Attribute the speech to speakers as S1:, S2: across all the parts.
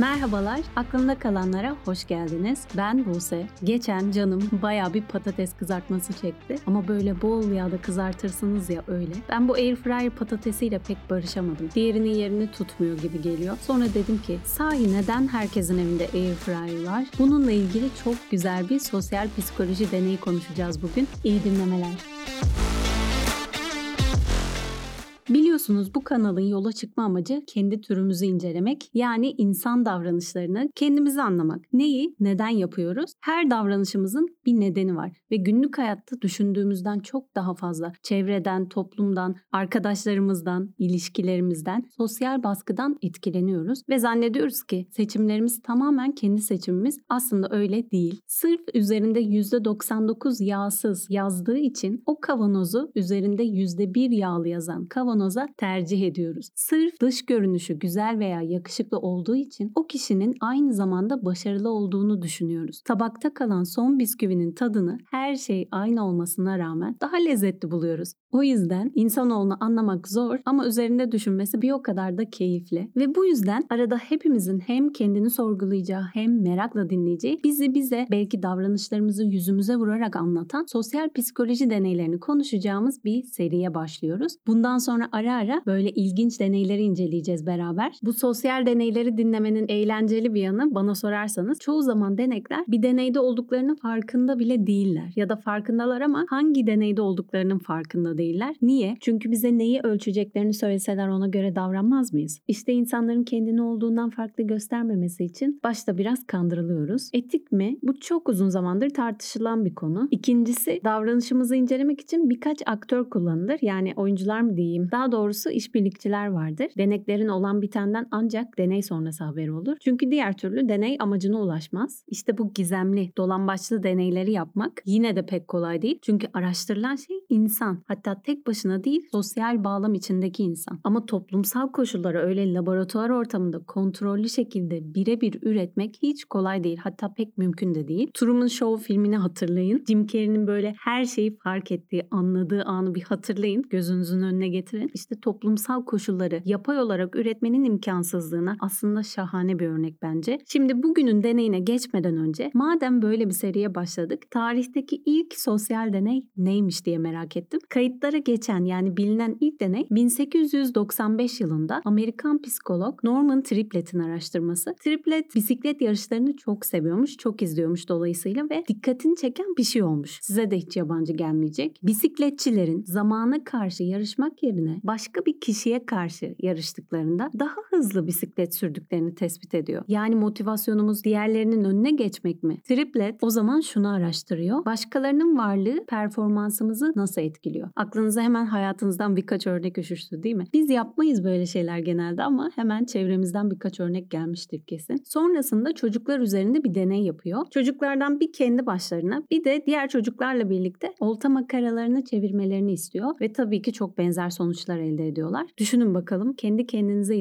S1: Merhabalar, aklımda kalanlara hoş geldiniz. Ben Buse. Geçen canım baya bir patates kızartması çekti. Ama böyle bol yağda kızartırsınız ya öyle. Ben bu air fryer patatesiyle pek barışamadım. Diğerinin yerini tutmuyor gibi geliyor. Sonra dedim ki sahi neden herkesin evinde air fryer var? Bununla ilgili çok güzel bir sosyal psikoloji deneyi konuşacağız bugün. İyi dinlemeler. Biliyorsunuz bu kanalın yola çıkma amacı kendi türümüzü incelemek. Yani insan davranışlarını kendimizi anlamak. Neyi, neden yapıyoruz? Her davranışımızın bir nedeni var. Ve günlük hayatta düşündüğümüzden çok daha fazla çevreden, toplumdan, arkadaşlarımızdan, ilişkilerimizden, sosyal baskıdan etkileniyoruz. Ve zannediyoruz ki seçimlerimiz tamamen kendi seçimimiz. Aslında öyle değil. Sırf üzerinde %99 yağsız yazdığı için o kavanozu üzerinde %1 yağlı yazan kavanoz kavanoza tercih ediyoruz. Sırf dış görünüşü güzel veya yakışıklı olduğu için o kişinin aynı zamanda başarılı olduğunu düşünüyoruz. Tabakta kalan son bisküvinin tadını her şey aynı olmasına rağmen daha lezzetli buluyoruz. O yüzden insanoğlunu anlamak zor ama üzerinde düşünmesi bir o kadar da keyifli. Ve bu yüzden arada hepimizin hem kendini sorgulayacağı hem merakla dinleyeceği bizi bize belki davranışlarımızı yüzümüze vurarak anlatan sosyal psikoloji deneylerini konuşacağımız bir seriye başlıyoruz. Bundan sonra ara ara böyle ilginç deneyleri inceleyeceğiz beraber. Bu sosyal deneyleri dinlemenin eğlenceli bir yanı bana sorarsanız çoğu zaman denekler bir deneyde olduklarının farkında bile değiller. Ya da farkındalar ama hangi deneyde olduklarının farkında değiller. Niye? Çünkü bize neyi ölçeceklerini söyleseler ona göre davranmaz mıyız? İşte insanların kendini olduğundan farklı göstermemesi için başta biraz kandırılıyoruz. Etik mi? Bu çok uzun zamandır tartışılan bir konu. İkincisi davranışımızı incelemek için birkaç aktör kullanılır. Yani oyuncular mı diyeyim? Daha doğrusu işbirlikçiler vardır. Deneklerin olan bitenden ancak deney sonrası haberi olur. Çünkü diğer türlü deney amacına ulaşmaz. İşte bu gizemli, dolambaçlı deneyleri yapmak yine de pek kolay değil. Çünkü araştırılan şey insan. Hatta tek başına değil, sosyal bağlam içindeki insan. Ama toplumsal koşulları öyle laboratuvar ortamında kontrollü şekilde birebir üretmek hiç kolay değil. Hatta pek mümkün de değil. Truman Show filmini hatırlayın. Jim Carrey'nin böyle her şeyi fark ettiği, anladığı anı bir hatırlayın. Gözünüzün önüne getirin işte toplumsal koşulları yapay olarak üretmenin imkansızlığına aslında şahane bir örnek bence. Şimdi bugünün deneyine geçmeden önce madem böyle bir seriye başladık tarihteki ilk sosyal deney neymiş diye merak ettim. Kayıtlara geçen yani bilinen ilk deney 1895 yılında Amerikan psikolog Norman Triplett'in araştırması. Triplet bisiklet yarışlarını çok seviyormuş, çok izliyormuş dolayısıyla ve dikkatini çeken bir şey olmuş. Size de hiç yabancı gelmeyecek. Bisikletçilerin zamana karşı yarışmak yerine başka bir kişiye karşı yarıştıklarında daha hızlı bisiklet sürdüklerini tespit ediyor. Yani motivasyonumuz diğerlerinin önüne geçmek mi? Triplet o zaman şunu araştırıyor. Başkalarının varlığı performansımızı nasıl etkiliyor? Aklınıza hemen hayatınızdan birkaç örnek üşüştü değil mi? Biz yapmayız böyle şeyler genelde ama hemen çevremizden birkaç örnek gelmiştir kesin. Sonrasında çocuklar üzerinde bir deney yapıyor. Çocuklardan bir kendi başlarına bir de diğer çocuklarla birlikte olta makaralarını çevirmelerini istiyor ve tabii ki çok benzer sonuçlar elde ediyorlar. Düşünün bakalım kendi kendinize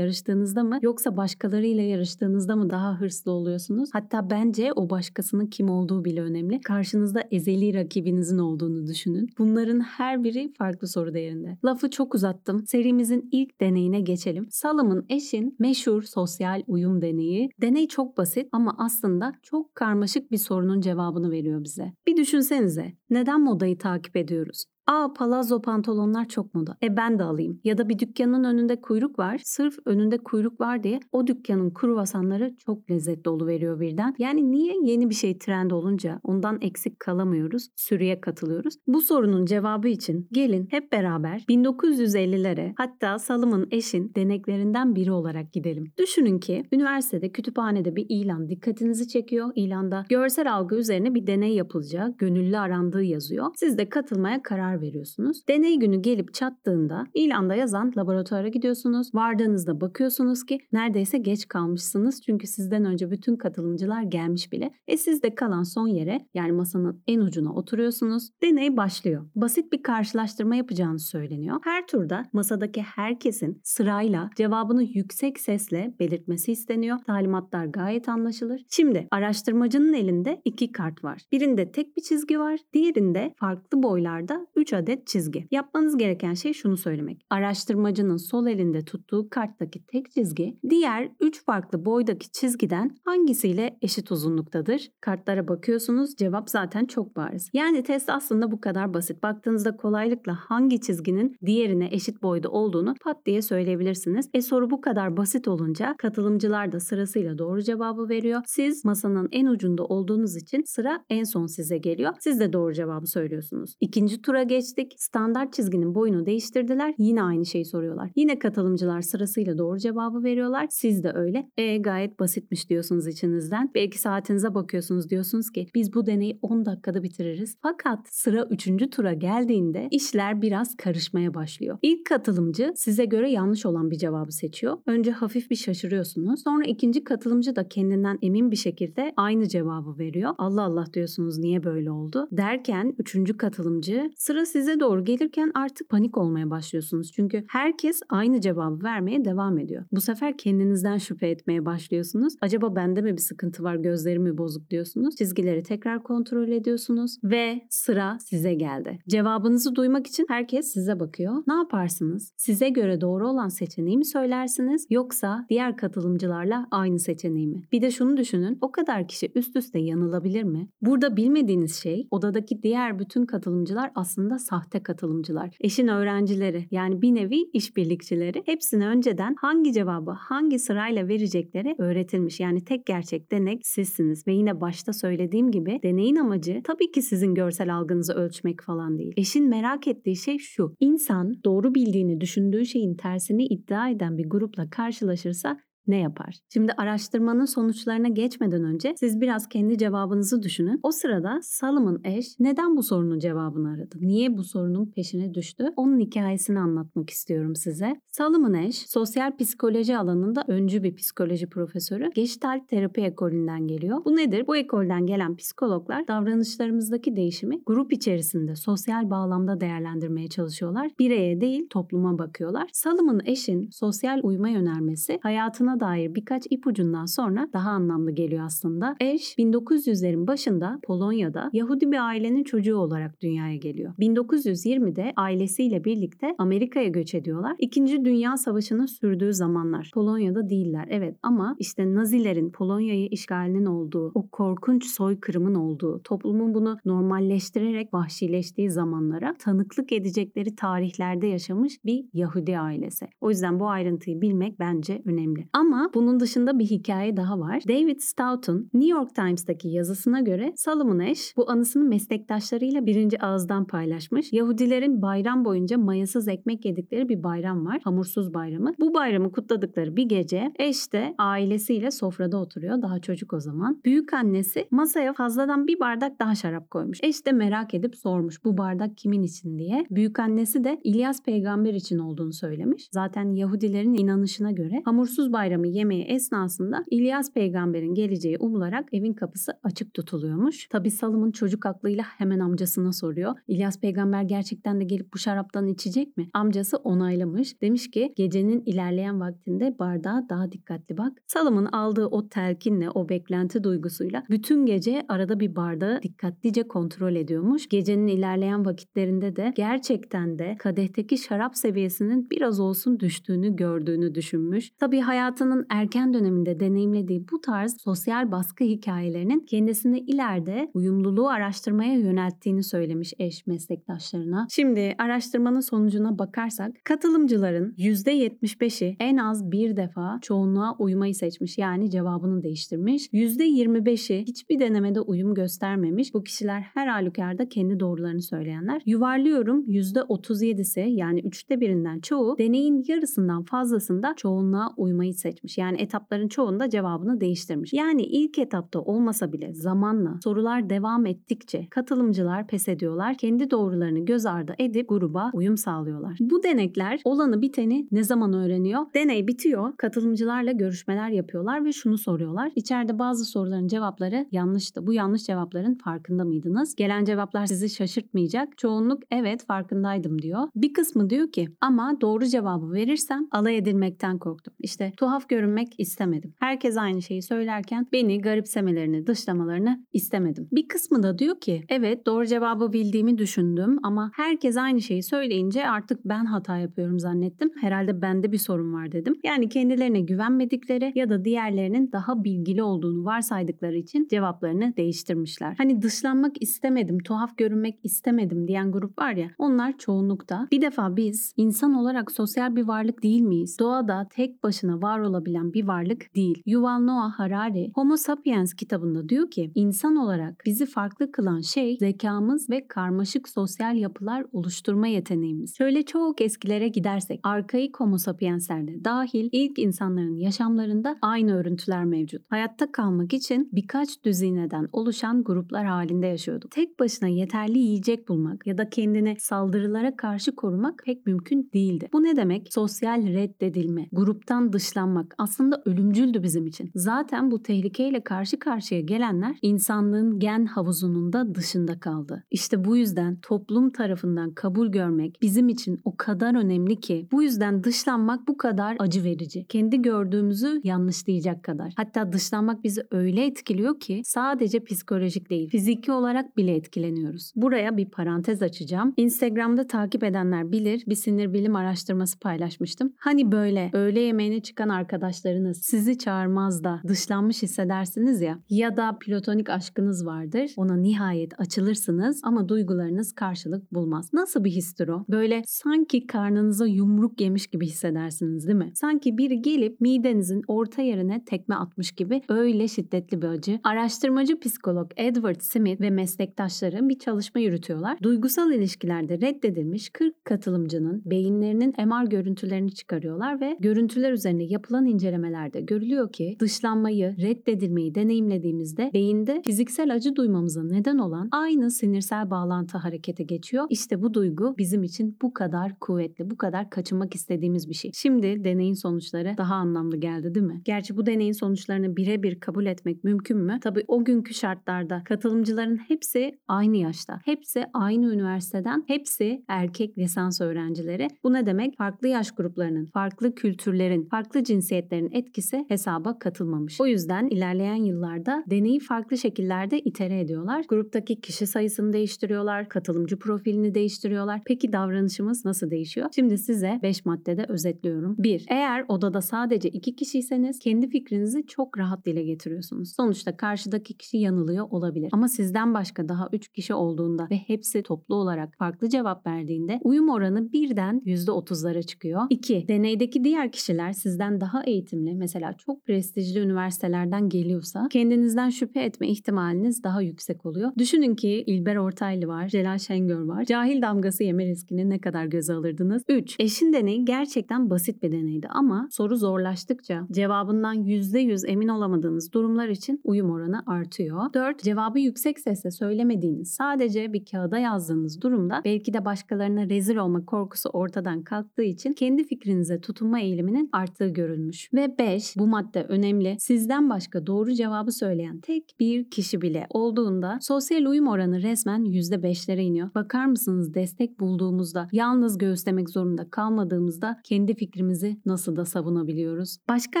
S1: yarıştığınızda mı yoksa başkalarıyla yarıştığınızda mı daha hırslı oluyorsunuz? Hatta bence o başkasının kim olduğu bile önemli. Karşınızda ezeli rakibinizin olduğunu düşünün. Bunların her biri farklı soru değerinde. Lafı çok uzattım. Serimizin ilk deneyine geçelim. Salomon Eş'in meşhur sosyal uyum deneyi. Deney çok basit ama aslında çok karmaşık bir sorunun cevabını veriyor bize. Bir düşünsenize. Neden modayı takip ediyoruz? Aa palazzo pantolonlar çok moda. E ben de alayım. Ya da bir dükkanın önünde kuyruk var. Sırf önünde kuyruk var diye o dükkanın kruvasanları çok lezzetli veriyor birden. Yani niye yeni bir şey trend olunca ondan eksik kalamıyoruz, sürüye katılıyoruz? Bu sorunun cevabı için gelin hep beraber 1950'lere hatta Salım'ın eşin deneklerinden biri olarak gidelim. Düşünün ki üniversitede kütüphanede bir ilan dikkatinizi çekiyor. İlanda görsel algı üzerine bir deney yapılacağı, gönüllü arandığı yazıyor. Siz de katılmaya karar veriyorsunuz. Deney günü gelip çattığında ilanda yazan laboratuvara gidiyorsunuz. Vardığınızda bakıyorsunuz ki neredeyse geç kalmışsınız. Çünkü sizden önce bütün katılımcılar gelmiş bile. E siz de kalan son yere yani masanın en ucuna oturuyorsunuz. Deney başlıyor. Basit bir karşılaştırma yapacağınız söyleniyor. Her turda masadaki herkesin sırayla cevabını yüksek sesle belirtmesi isteniyor. Talimatlar gayet anlaşılır. Şimdi araştırmacının elinde iki kart var. Birinde tek bir çizgi var. Diğerinde farklı boylarda üç 3 adet çizgi. Yapmanız gereken şey şunu söylemek. Araştırmacının sol elinde tuttuğu karttaki tek çizgi diğer 3 farklı boydaki çizgiden hangisiyle eşit uzunluktadır? Kartlara bakıyorsunuz cevap zaten çok bariz. Yani test aslında bu kadar basit. Baktığınızda kolaylıkla hangi çizginin diğerine eşit boyda olduğunu pat diye söyleyebilirsiniz. E soru bu kadar basit olunca katılımcılar da sırasıyla doğru cevabı veriyor. Siz masanın en ucunda olduğunuz için sıra en son size geliyor. Siz de doğru cevabı söylüyorsunuz. İkinci tura geçtik. Standart çizginin boyunu değiştirdiler. Yine aynı şeyi soruyorlar. Yine katılımcılar sırasıyla doğru cevabı veriyorlar. Siz de öyle. E gayet basitmiş diyorsunuz içinizden. Belki saatinize bakıyorsunuz diyorsunuz ki biz bu deneyi 10 dakikada bitiririz. Fakat sıra 3. tura geldiğinde işler biraz karışmaya başlıyor. İlk katılımcı size göre yanlış olan bir cevabı seçiyor. Önce hafif bir şaşırıyorsunuz. Sonra ikinci katılımcı da kendinden emin bir şekilde aynı cevabı veriyor. Allah Allah diyorsunuz niye böyle oldu? Derken üçüncü katılımcı sıra size doğru gelirken artık panik olmaya başlıyorsunuz. Çünkü herkes aynı cevabı vermeye devam ediyor. Bu sefer kendinizden şüphe etmeye başlıyorsunuz. Acaba bende mi bir sıkıntı var gözlerim mi bozuk diyorsunuz. Çizgileri tekrar kontrol ediyorsunuz ve sıra size geldi. Cevabınızı duymak için herkes size bakıyor. Ne yaparsınız? Size göre doğru olan seçeneği mi söylersiniz yoksa diğer katılımcılarla aynı seçeneği mi? Bir de şunu düşünün. O kadar kişi üst üste yanılabilir mi? Burada bilmediğiniz şey odadaki diğer bütün katılımcılar aslında sahte katılımcılar. Eşin öğrencileri yani bir nevi işbirlikçileri hepsine önceden hangi cevabı hangi sırayla verecekleri öğretilmiş. Yani tek gerçek denek sizsiniz ve yine başta söylediğim gibi deneyin amacı tabii ki sizin görsel algınızı ölçmek falan değil. Eşin merak ettiği şey şu. İnsan doğru bildiğini düşündüğü şeyin tersini iddia eden bir grupla karşılaşırsa ne yapar? Şimdi araştırmanın sonuçlarına geçmeden önce siz biraz kendi cevabınızı düşünün. O sırada Salomon eş neden bu sorunun cevabını aradı? Niye bu sorunun peşine düştü? Onun hikayesini anlatmak istiyorum size. Salomon eş sosyal psikoloji alanında öncü bir psikoloji profesörü. Gestalt terapi ekolünden geliyor. Bu nedir? Bu ekolden gelen psikologlar davranışlarımızdaki değişimi grup içerisinde sosyal bağlamda değerlendirmeye çalışıyorlar. Bireye değil topluma bakıyorlar. Salomon eşin sosyal uyma önermesi hayatına dair birkaç ipucundan sonra daha anlamlı geliyor aslında. Eş 1900'lerin başında Polonya'da Yahudi bir ailenin çocuğu olarak dünyaya geliyor. 1920'de ailesiyle birlikte Amerika'ya göç ediyorlar. İkinci Dünya Savaşı'nın sürdüğü zamanlar. Polonya'da değiller evet ama işte Nazilerin Polonya'yı işgalinin olduğu, o korkunç soykırımın olduğu, toplumun bunu normalleştirerek vahşileştiği zamanlara tanıklık edecekleri tarihlerde yaşamış bir Yahudi ailesi. O yüzden bu ayrıntıyı bilmek bence önemli. Ama ama bunun dışında bir hikaye daha var. David Stout'un New York Times'taki yazısına göre Solomon Ash bu anısını meslektaşlarıyla birinci ağızdan paylaşmış. Yahudilerin bayram boyunca mayasız ekmek yedikleri bir bayram var. Hamursuz bayramı. Bu bayramı kutladıkları bir gece Ash de ailesiyle sofrada oturuyor. Daha çocuk o zaman. Büyük annesi masaya fazladan bir bardak daha şarap koymuş. Ash de merak edip sormuş bu bardak kimin için diye. Büyük annesi de İlyas peygamber için olduğunu söylemiş. Zaten Yahudilerin inanışına göre hamursuz bayramı bayramı yemeği esnasında İlyas peygamberin geleceği umularak evin kapısı açık tutuluyormuş. Tabi Salım'ın çocuk aklıyla hemen amcasına soruyor. İlyas peygamber gerçekten de gelip bu şaraptan içecek mi? Amcası onaylamış. Demiş ki gecenin ilerleyen vaktinde bardağa daha dikkatli bak. Salım'ın aldığı o telkinle, o beklenti duygusuyla bütün gece arada bir bardağı dikkatlice kontrol ediyormuş. Gecenin ilerleyen vakitlerinde de gerçekten de kadehteki şarap seviyesinin biraz olsun düştüğünü gördüğünü düşünmüş. Tabi hayatının hayatının erken döneminde deneyimlediği bu tarz sosyal baskı hikayelerinin kendisini ileride uyumluluğu araştırmaya yönelttiğini söylemiş eş meslektaşlarına. Şimdi araştırmanın sonucuna bakarsak katılımcıların %75'i en az bir defa çoğunluğa uymayı seçmiş yani cevabını değiştirmiş. %25'i hiçbir denemede uyum göstermemiş. Bu kişiler her halükarda kendi doğrularını söyleyenler. Yuvarlıyorum %37'si yani üçte birinden çoğu deneyin yarısından fazlasında çoğunluğa uymayı seçmiş etmiş. Yani etapların çoğunda cevabını değiştirmiş. Yani ilk etapta olmasa bile zamanla sorular devam ettikçe katılımcılar pes ediyorlar. Kendi doğrularını göz ardı edip gruba uyum sağlıyorlar. Bu denekler olanı biteni ne zaman öğreniyor? Deney bitiyor. Katılımcılarla görüşmeler yapıyorlar ve şunu soruyorlar. İçeride bazı soruların cevapları yanlıştı. Bu yanlış cevapların farkında mıydınız? Gelen cevaplar sizi şaşırtmayacak. Çoğunluk evet farkındaydım diyor. Bir kısmı diyor ki ama doğru cevabı verirsem alay edilmekten korktum. İşte tuhaf Tuhaf görünmek istemedim. Herkes aynı şeyi söylerken beni garipsemelerini, dışlamalarını istemedim. Bir kısmı da diyor ki evet doğru cevabı bildiğimi düşündüm ama herkes aynı şeyi söyleyince artık ben hata yapıyorum zannettim. Herhalde bende bir sorun var dedim. Yani kendilerine güvenmedikleri ya da diğerlerinin daha bilgili olduğunu varsaydıkları için cevaplarını değiştirmişler. Hani dışlanmak istemedim, tuhaf görünmek istemedim diyen grup var ya onlar çoğunlukta. Bir defa biz insan olarak sosyal bir varlık değil miyiz? Doğada tek başına var olabilen bir varlık değil. Yuval Noah Harari Homo sapiens kitabında diyor ki insan olarak bizi farklı kılan şey zekamız ve karmaşık sosyal yapılar oluşturma yeteneğimiz. Şöyle çok eskilere gidersek arkaik Homo sapienslerde dahil ilk insanların yaşamlarında aynı örüntüler mevcut. Hayatta kalmak için birkaç düzineden oluşan gruplar halinde yaşıyordu. Tek başına yeterli yiyecek bulmak ya da kendini saldırılara karşı korumak pek mümkün değildi. Bu ne demek? Sosyal reddedilme, gruptan dışlanmak aslında ölümcüldü bizim için. Zaten bu tehlikeyle karşı karşıya gelenler insanlığın gen havuzunun da dışında kaldı. İşte bu yüzden toplum tarafından kabul görmek bizim için o kadar önemli ki bu yüzden dışlanmak bu kadar acı verici. Kendi gördüğümüzü yanlışlayacak kadar. Hatta dışlanmak bizi öyle etkiliyor ki sadece psikolojik değil, fiziki olarak bile etkileniyoruz. Buraya bir parantez açacağım. Instagram'da takip edenler bilir bir sinir bilim araştırması paylaşmıştım. Hani böyle öğle yemeğine çıkan arkadaşlarınız sizi çağırmaz da dışlanmış hissedersiniz ya ya da platonik aşkınız vardır. Ona nihayet açılırsınız ama duygularınız karşılık bulmaz. Nasıl bir histir o? Böyle sanki karnınıza yumruk yemiş gibi hissedersiniz değil mi? Sanki biri gelip midenizin orta yerine tekme atmış gibi öyle şiddetli bir acı. Araştırmacı psikolog Edward Smith ve meslektaşları bir çalışma yürütüyorlar. Duygusal ilişkilerde reddedilmiş 40 katılımcının beyinlerinin MR görüntülerini çıkarıyorlar ve görüntüler üzerine yapılan incelemelerde görülüyor ki dışlanmayı, reddedilmeyi deneyimlediğimizde beyinde fiziksel acı duymamıza neden olan aynı sinirsel bağlantı harekete geçiyor. İşte bu duygu bizim için bu kadar kuvvetli, bu kadar kaçınmak istediğimiz bir şey. Şimdi deneyin sonuçları daha anlamlı geldi değil mi? Gerçi bu deneyin sonuçlarını birebir kabul etmek mümkün mü? Tabii o günkü şartlarda katılımcıların hepsi aynı yaşta. Hepsi aynı üniversiteden, hepsi erkek lisans öğrencileri. Bu ne demek? Farklı yaş gruplarının, farklı kültürlerin, farklı cinsiyetlerin etkisi hesaba katılmamış. O yüzden ilerleyen yıllarda deneyi farklı şekillerde itere ediyorlar. Gruptaki kişi sayısını değiştiriyorlar, katılımcı profilini değiştiriyorlar. Peki davranışımız nasıl değişiyor? Şimdi size 5 maddede özetliyorum. 1. Eğer odada sadece 2 kişiyseniz kendi fikrinizi çok rahat dile getiriyorsunuz. Sonuçta karşıdaki kişi yanılıyor olabilir. Ama sizden başka daha 3 kişi olduğunda ve hepsi toplu olarak farklı cevap verdiğinde uyum oranı birden %30'lara çıkıyor. 2. Deneydeki diğer kişiler sizden daha eğitimli, mesela çok prestijli üniversitelerden geliyorsa kendinizden şüphe etme ihtimaliniz daha yüksek oluyor. Düşünün ki İlber Ortaylı var, Celal Şengör var. Cahil damgası yeme riskini ne kadar göze alırdınız? 3. Eşin deneyi gerçekten basit bir deneydi ama soru zorlaştıkça cevabından %100 emin olamadığınız durumlar için uyum oranı artıyor. 4. Cevabı yüksek sesle söylemediğiniz, sadece bir kağıda yazdığınız durumda belki de başkalarına rezil olma korkusu ortadan kalktığı için kendi fikrinize tutunma eğiliminin arttığı görülmüş. Ve 5. Bu madde önemli. Sizden başka doğru cevabı söyleyen tek bir kişi bile olduğunda sosyal uyum oranı resmen %5'lere iniyor. Bakar mısınız destek bulduğumuzda, yalnız göğüslemek zorunda kalmadığımızda kendi fikrimizi nasıl da savunabiliyoruz. Başka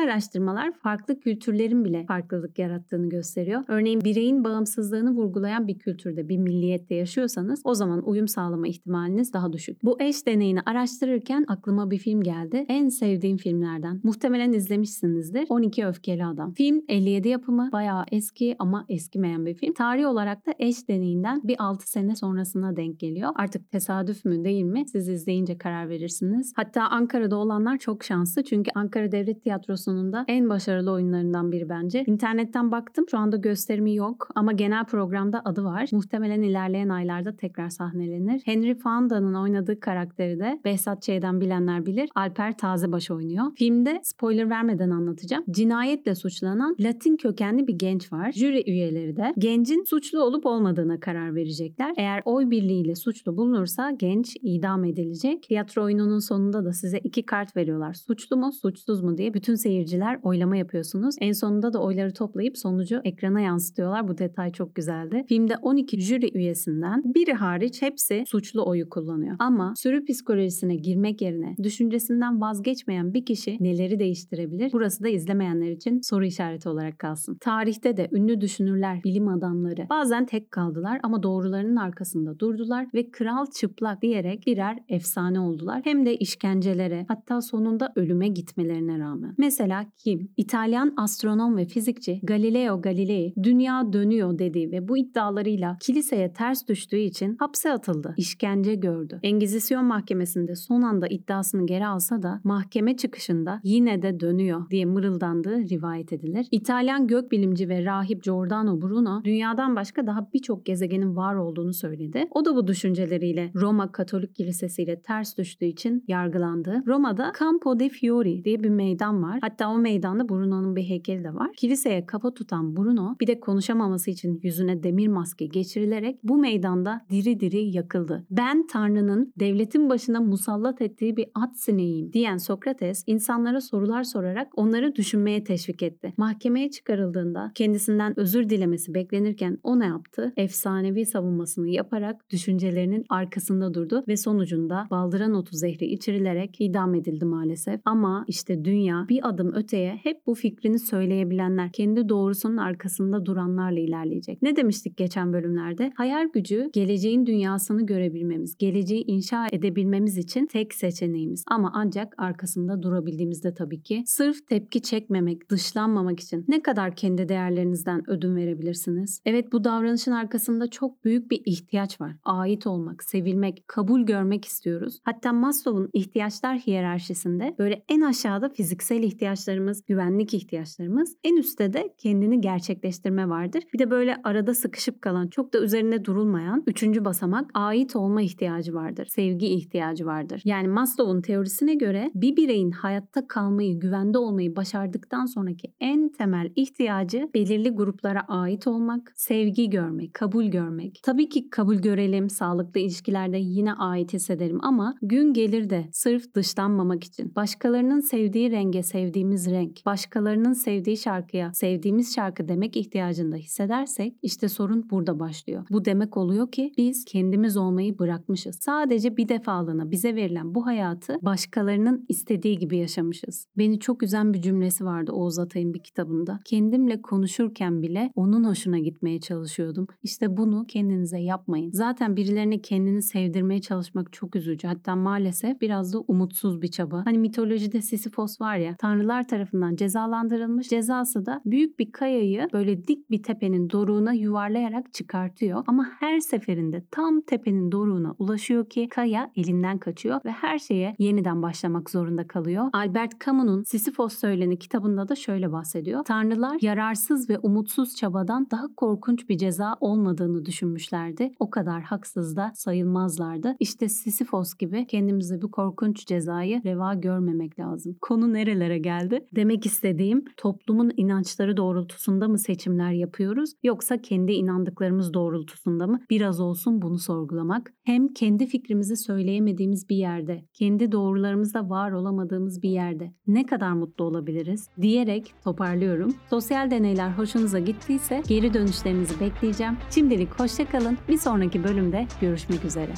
S1: araştırmalar farklı kültürlerin bile farklılık yarattığını gösteriyor. Örneğin bireyin bağımsızlığını vurgulayan bir kültürde, bir milliyette yaşıyorsanız o zaman uyum sağlama ihtimaliniz daha düşük. Bu eş deneyini araştırırken aklıma bir film geldi. En sevdiğim filmlerden. Muhtemelen izlemişsinizdir. 12 Öfkeli Adam. Film 57 yapımı, bayağı eski ama eskimeyen bir film. Tarih olarak da eş deneyinden bir 6 sene sonrasına denk geliyor. Artık tesadüf mü değil mi? Siz izleyince karar verirsiniz. Hatta Ankara'da olanlar çok şanslı çünkü Ankara Devlet Tiyatrosu'nun da en başarılı oyunlarından biri bence. İnternetten baktım. Şu anda gösterimi yok ama genel programda adı var. Muhtemelen ilerleyen aylarda tekrar sahnelenir. Henry Fonda'nın oynadığı karakteri de Behzat Ç'den bilenler bilir. Alper Tazebaş oynuyor. Filmde spoiler vermeden anlatacağım. Cinayetle suçlanan Latin kökenli bir genç var. Jüri üyeleri de gencin suçlu olup olmadığına karar verecekler. Eğer oy birliğiyle suçlu bulunursa genç idam edilecek. Tiyatro oyununun sonunda da size iki kart veriyorlar. Suçlu mu, suçsuz mu diye bütün seyirciler oylama yapıyorsunuz. En sonunda da oyları toplayıp sonucu ekrana yansıtıyorlar. Bu detay çok güzeldi. Filmde 12 jüri üyesinden biri hariç hepsi suçlu oyu kullanıyor. Ama sürü psikolojisine girmek yerine düşüncesinden vazgeçmeyen bir kişi neleri değiştirebilir? Burası da izlemeyenler için soru işareti olarak kalsın. Tarihte de ünlü düşünürler, bilim adamları bazen tek kaldılar ama doğrularının arkasında durdular ve kral çıplak diyerek birer efsane oldular. Hem de işkencelere hatta sonunda ölüme gitmelerine rağmen. Mesela kim? İtalyan astronom ve fizikçi Galileo Galilei dünya dönüyor dediği ve bu iddialarıyla kiliseye ters düştüğü için hapse atıldı. İşkence gördü. Engizisyon mahkemesinde son anda iddiasını geri alsa da mahkeme çıkışında yine de dönüyor diye mırıldandığı rivayet edilir. İtalyan gökbilimci ve rahip Giordano Bruno dünyadan başka daha birçok gezegenin var olduğunu söyledi. O da bu düşünceleriyle Roma Katolik Kilisesi ile ters düştüğü için yargılandı. Roma'da Campo dei Fiori diye bir meydan var. Hatta o meydanda Bruno'nun bir heykeli de var. Kiliseye kafa tutan Bruno bir de konuşamaması için yüzüne demir maske geçirilerek bu meydanda diri diri yakıldı. Ben Tanrı'nın devletin başına musallat ettiği bir at sineğiyim diyen Sokrates insanlara sorular sorarak onları düşünmeye teşvik etti. Mahkemeye çıkarıldığında kendisinden özür dilemesi beklenirken o ne yaptı? Efsanevi savunmasını yaparak düşüncelerinin arkasında durdu ve sonucunda baldıran otu zehri içirilerek idam edildi maalesef. Ama işte dünya bir adım öteye hep bu fikrini söyleyebilenler, kendi doğrusunun arkasında duranlarla ilerleyecek. Ne demiştik geçen bölümlerde? Hayal gücü geleceğin dünyasını görebilmemiz, geleceği inşa edebilmemiz için tek seçeneğimiz. Ama ancak arkasında durabildiğimizde tabii ki. Sırf tepki çekmemek, dışlanmamak için ne kadar kendi değerlerinizden ödün verebilirsiniz? Evet bu davranışın arkasında çok büyük bir ihtiyaç var. Ait olmak, sevilmek, kabul görmek istiyoruz. Hatta Maslow'un ihtiyaçlar hiyerarşisinde böyle en aşağıda fiziksel ihtiyaçlarımız, güvenlik ihtiyaçlarımız, en üstte de kendini gerçekleştirme vardır. Bir de böyle arada sıkışıp kalan, çok da üzerinde durulmayan üçüncü basamak ait olma ihtiyacı vardır. Sevgi ihtiyacı vardır. Yani Maslow'un teorisine göre bir bireyin hayatta kalmayı, güvende olmayı başardıktan sonraki en temel ihtiyacı belirli gruplara ait olmak, sevgi görmek, kabul görmek. Tabii ki kabul görelim, sağlıklı ilişkilerde yine ait hissedelim ama gün gelir de sırf dışlanmamak için başkalarının sevdiği renge sevdiğimiz renk, başkalarının sevdiği şarkıya sevdiğimiz şarkı demek ihtiyacında hissedersek işte sorun burada başlıyor. Bu demek oluyor ki biz kendimiz olmayı bırakmışız. Sadece bir defalığına bize verilen bu hayatı başkalarının istediği gibi yaşamışız. Beni çok üzen bir cümlesi vardı Oğuz Atay'ın bir kitabında. Kendimle konuşurken bile onun hoşuna gitmeye çalışıyordum. İşte bunu kendinize yapmayın. Zaten birilerine kendini sevdirmeye çalışmak çok üzücü. Hatta maalesef biraz da umutsuz bir çaba. Hani mitolojide Sisyphos var ya tanrılar tarafından cezalandırılmış. Cezası da büyük bir kayayı böyle dik bir tepenin doruğuna yuvarlayarak çıkartıyor. Ama her seferinde tam tepenin doruğuna ulaşıyor ki kaya elinden kaçıyor ve her şeye yeniden başlamak zorunda kalıyor. Albert Camus'un Sisyphos Söyleni kitabında da şöyle bahsediyor. Tanrılar yararsız ve umutsuz çabadan daha korkunç bir ceza olmadığını düşünmüşlerdi. O kadar haksız da sayılmazlardı. İşte Sisyphos gibi kendimize bu korkunç cezayı reva görmemek lazım. Konu nerelere geldi? Demek istediğim toplumun inançları doğrultusunda mı seçimler yapıyoruz yoksa kendi inandıklarımız doğrultusunda mı? Biraz olsun bunu sorgulamak. Hem kendi fikrimizi söyleyemediğimiz bir yerde, kendi doğrularımızda var olamadığımız bir yerde ne kadar mutlu olabiliriz diyerek toparlıyorum. Sosyal deneyler hoşunuza gittiyse geri dönüşlerinizi bekleyeceğim. Şimdilik hoşçakalın. Bir sonraki bölümde görüşmek üzere.